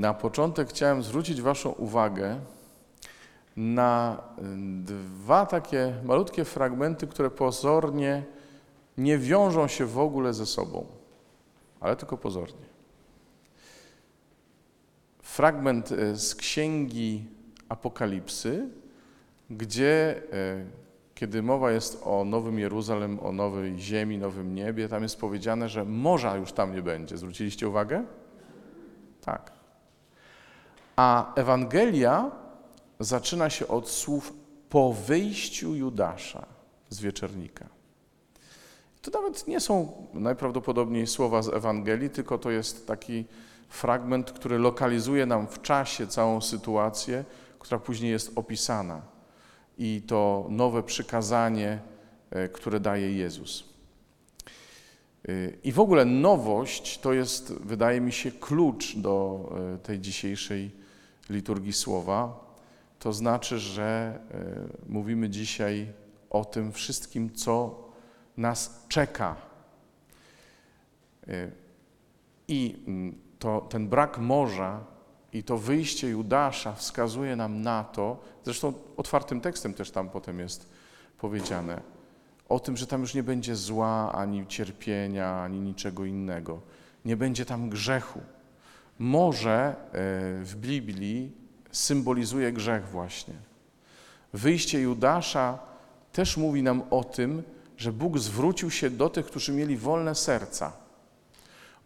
Na początek chciałem zwrócić Waszą uwagę na dwa takie malutkie fragmenty, które pozornie nie wiążą się w ogóle ze sobą, ale tylko pozornie. Fragment e, z księgi Apokalipsy, gdzie e, kiedy mowa jest o Nowym Jeruzalem, o nowej ziemi, nowym niebie, tam jest powiedziane, że morza już tam nie będzie. Zwróciliście uwagę? Tak. A Ewangelia zaczyna się od słów po wyjściu Judasza z wieczernika. To nawet nie są najprawdopodobniej słowa z Ewangelii, tylko to jest taki fragment, który lokalizuje nam w czasie całą sytuację, która później jest opisana. I to nowe przykazanie, e, które daje Jezus. E, I w ogóle nowość to jest, wydaje mi się, klucz do e, tej dzisiejszej liturgii słowa. To znaczy, że mówimy dzisiaj o tym wszystkim, co nas czeka. I mm, to, ten brak morza i to wyjście Judasza wskazuje nam na to, zresztą otwartym tekstem też tam potem jest powiedziane, o tym, że tam już nie będzie zła, ani cierpienia, ani niczego innego. Nie będzie tam grzechu. Morze e, w Biblii symbolizuje grzech właśnie. Wyjście Judasza też mówi nam o tym, że Bóg zwrócił się do tych, którzy mieli wolne serca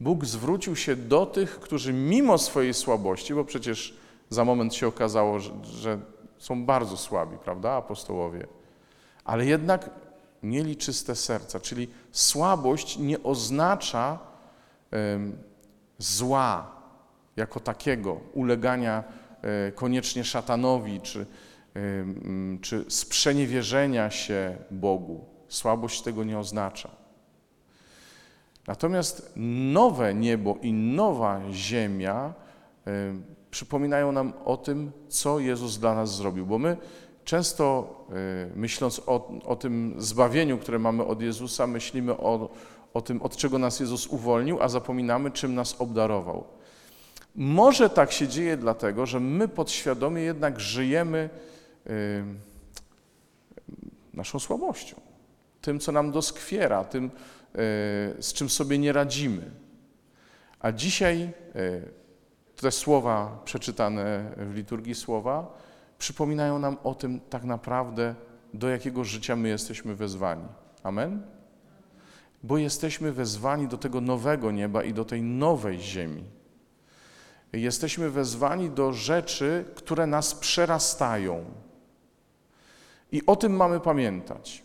Bóg zwrócił się do tych, którzy mimo swojej słabości, bo przecież za moment się okazało, że, że są bardzo słabi, prawda, apostołowie, ale jednak mieli czyste serca, czyli słabość nie oznacza zła jako takiego, ulegania um, koniecznie szatanowi, czy, um, czy sprzeniewierzenia się Bogu. Słabość tego nie oznacza. Natomiast nowe niebo i nowa ziemia y, przypominają nam o tym, co Jezus dla nas zrobił, bo my często myśląc o, o tym zbawieniu, które mamy od Jezusa, myślimy o, o tym, od czego nas Jezus uwolnił, a zapominamy, czym nas obdarował. Może tak się dzieje dlatego, że my podświadomie jednak żyjemy naszą słabością, tym, co nam doskwiera, tym, E, z czym sobie nie radzimy. A dzisiaj e, te słowa przeczytane w liturgii słowa przypominają nam o tym tak naprawdę, do jakiego życia my jesteśmy wezwani. Amen? Bo jesteśmy wezwani do tego nowego nieba i do tej nowej ziemi. Jesteśmy wezwani do rzeczy, które nas przerastają. I o tym mamy pamiętać.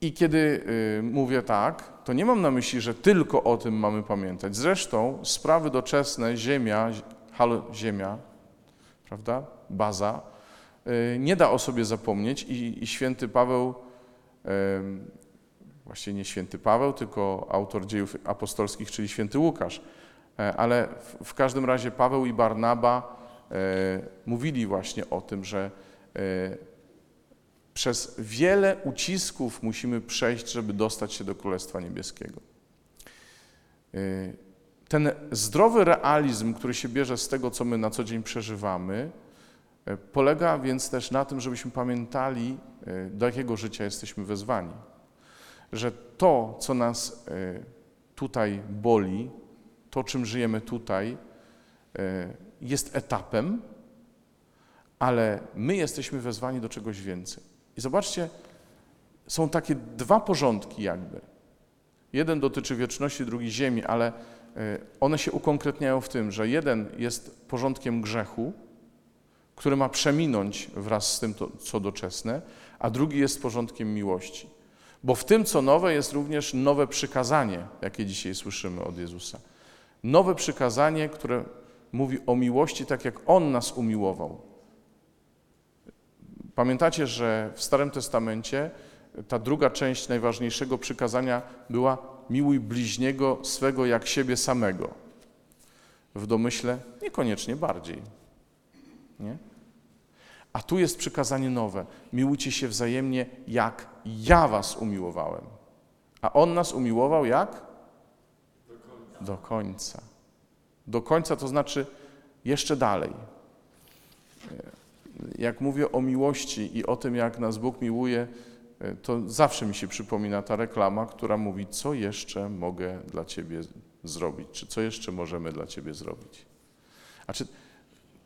I kiedy y, mówię tak, to nie mam na myśli, że tylko o tym mamy pamiętać. Zresztą sprawy doczesne, ziemia, halo, ziemia, prawda, baza, y, nie da o sobie zapomnieć i, i święty Paweł, właściwie nie święty Paweł, tylko autor dziejów apostolskich, czyli święty Łukasz, ale w, każdym razie Paweł i Barnaba e, mówili właśnie o tym, że e, przez wiele ucisków musimy przejść, żeby dostać się do Królestwa Niebieskiego. Ten zdrowy realizm, który się bierze z tego, co my na co dzień przeżywamy, polega więc też na tym, żebyśmy pamiętali, do jakiego życia jesteśmy wezwani. Że to, co nas tutaj boli, to, czym żyjemy tutaj, jest etapem, ale my jesteśmy wezwani do czegoś więcej. I zobaczcie, są takie dwa porządki jakby. Jeden dotyczy wieczności, drugi ziemi, ale e, one się ukonkretniają w tym, że jeden jest porządkiem grzechu, który ma przeminąć wraz z tym, co doczesne, a drugi jest porządkiem miłości. Bo w tym, co nowe, jest również nowe przykazanie, jakie dzisiaj słyszymy od Jezusa. Nowe przykazanie, które mówi o miłości tak, jak On nas umiłował. Pamiętacie, że w Starym Testamencie ta druga część najważniejszego przykazania była miłuj bliźniego swego jak siebie samego. W domyśle niekoniecznie bardziej. Nie? A tu jest przykazanie nowe. Miłujcie się wzajemnie, jak ja was umiłowałem. A On nas umiłował jak? Do końca. Do końca, to znaczy jeszcze dalej. Jak mówię o miłości i o tym, jak nas Bóg miłuje, to zawsze mi się przypomina ta reklama, która mówi, co jeszcze mogę dla Ciebie zrobić, czy co jeszcze możemy dla Ciebie zrobić.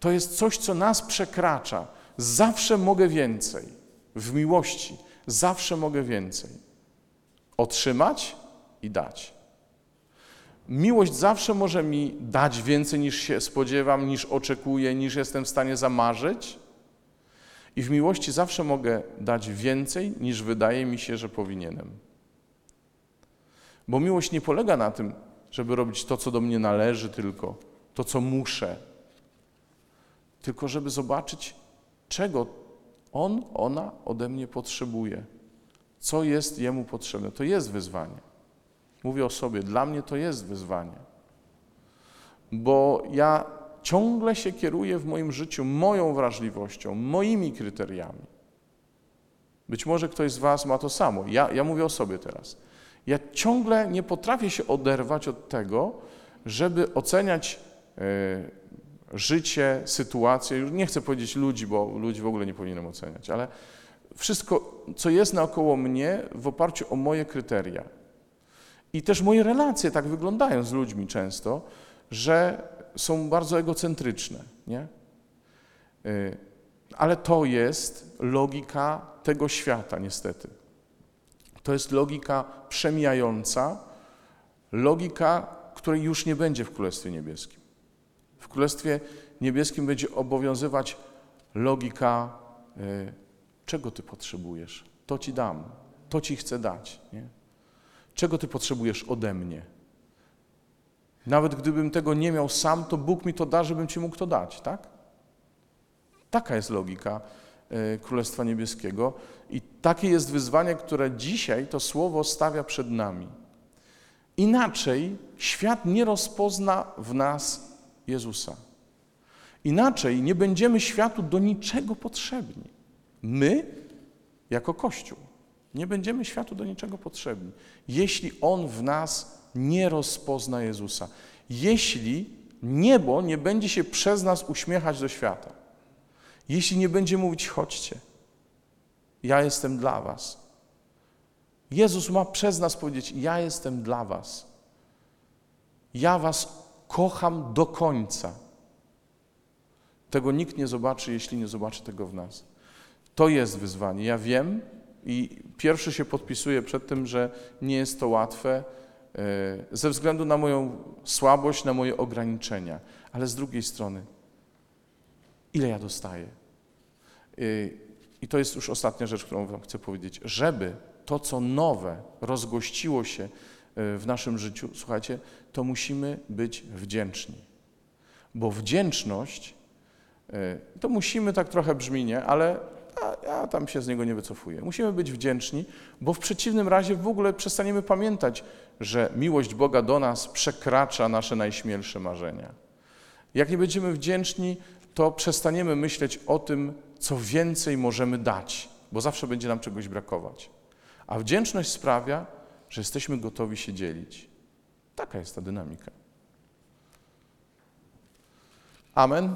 To jest coś, co nas przekracza. Zawsze mogę więcej. W miłości zawsze mogę więcej. Otrzymać i dać. Miłość zawsze może mi dać więcej niż się spodziewam, niż oczekuję, niż jestem w stanie zamarzyć. I w miłości zawsze mogę dać więcej niż wydaje mi się, że powinienem. Bo miłość nie polega na tym, żeby robić to, co do mnie należy, tylko to, co muszę, tylko żeby zobaczyć, czego on, ona ode mnie potrzebuje, co jest jemu potrzebne. To jest wyzwanie. Mówię o sobie, dla mnie to jest wyzwanie, bo ja ciągle się kieruję w moim życiu moją wrażliwością, moimi kryteriami. Być może ktoś z Was ma to samo. Ja, ja mówię o sobie teraz. Ja ciągle nie potrafię się oderwać od tego, żeby oceniać y, życie, sytuację. Już nie chcę powiedzieć ludzi, bo ludzi w ogóle nie powinienem oceniać, ale wszystko, co jest naokoło mnie, w oparciu o moje kryteria. I też moje relacje tak wyglądają z ludźmi często, że są bardzo egocentryczne. Nie? Y, ale to jest logika tego świata, niestety. To jest logika przemijająca, logika, której już nie będzie w Królestwie Niebieskim. W Królestwie Niebieskim będzie obowiązywać logika, y, czego Ty potrzebujesz. To Ci dam, to Ci chcę dać. Nie? Czego Ty potrzebujesz ode mnie? Nawet gdybym tego nie miał sam, to Bóg mi to da, żebym Ci mógł to dać, tak? Taka jest logika y, Królestwa Niebieskiego i takie jest wyzwanie, które dzisiaj to Słowo stawia przed nami. Inaczej świat nie rozpozna w nas Jezusa. Inaczej nie będziemy światu do niczego potrzebni. My, jako Kościół, nie będziemy światu do niczego potrzebni, jeśli On w nas nie rozpozna Jezusa. Jeśli niebo nie będzie się przez nas uśmiechać do świata. Jeśli nie będzie mówić, chodźcie, ja jestem dla Was. Jezus ma przez nas powiedzieć, ja jestem dla Was. Ja Was kocham do końca. Tego nikt nie zobaczy, jeśli nie zobaczy tego w nas. To jest wyzwanie. Ja wiem i pierwszy się podpisuję przed tym, że nie jest to łatwe e, ze względu na moją słabość, na moje ograniczenia. Ale z drugiej strony, ile ja dostaję? E, I to jest już ostatnia rzecz, którą Wam chcę powiedzieć. Żeby to, co nowe, rozgościło się e, w naszym życiu, słuchajcie, to musimy być wdzięczni. Bo wdzięczność, to musimy tak trochę brzmi, nie? Ale ja tam się z niego nie wycofuję. Musimy być wdzięczni, bo w przeciwnym razie w ogóle przestaniemy pamiętać, że miłość Boga do nas przekracza nasze najśmielsze marzenia. Jak nie będziemy wdzięczni, to przestaniemy myśleć o tym, co więcej możemy dać, bo zawsze będzie nam czegoś brakować. A wdzięczność sprawia, że jesteśmy gotowi się dzielić. Taka jest ta dynamika. Amen.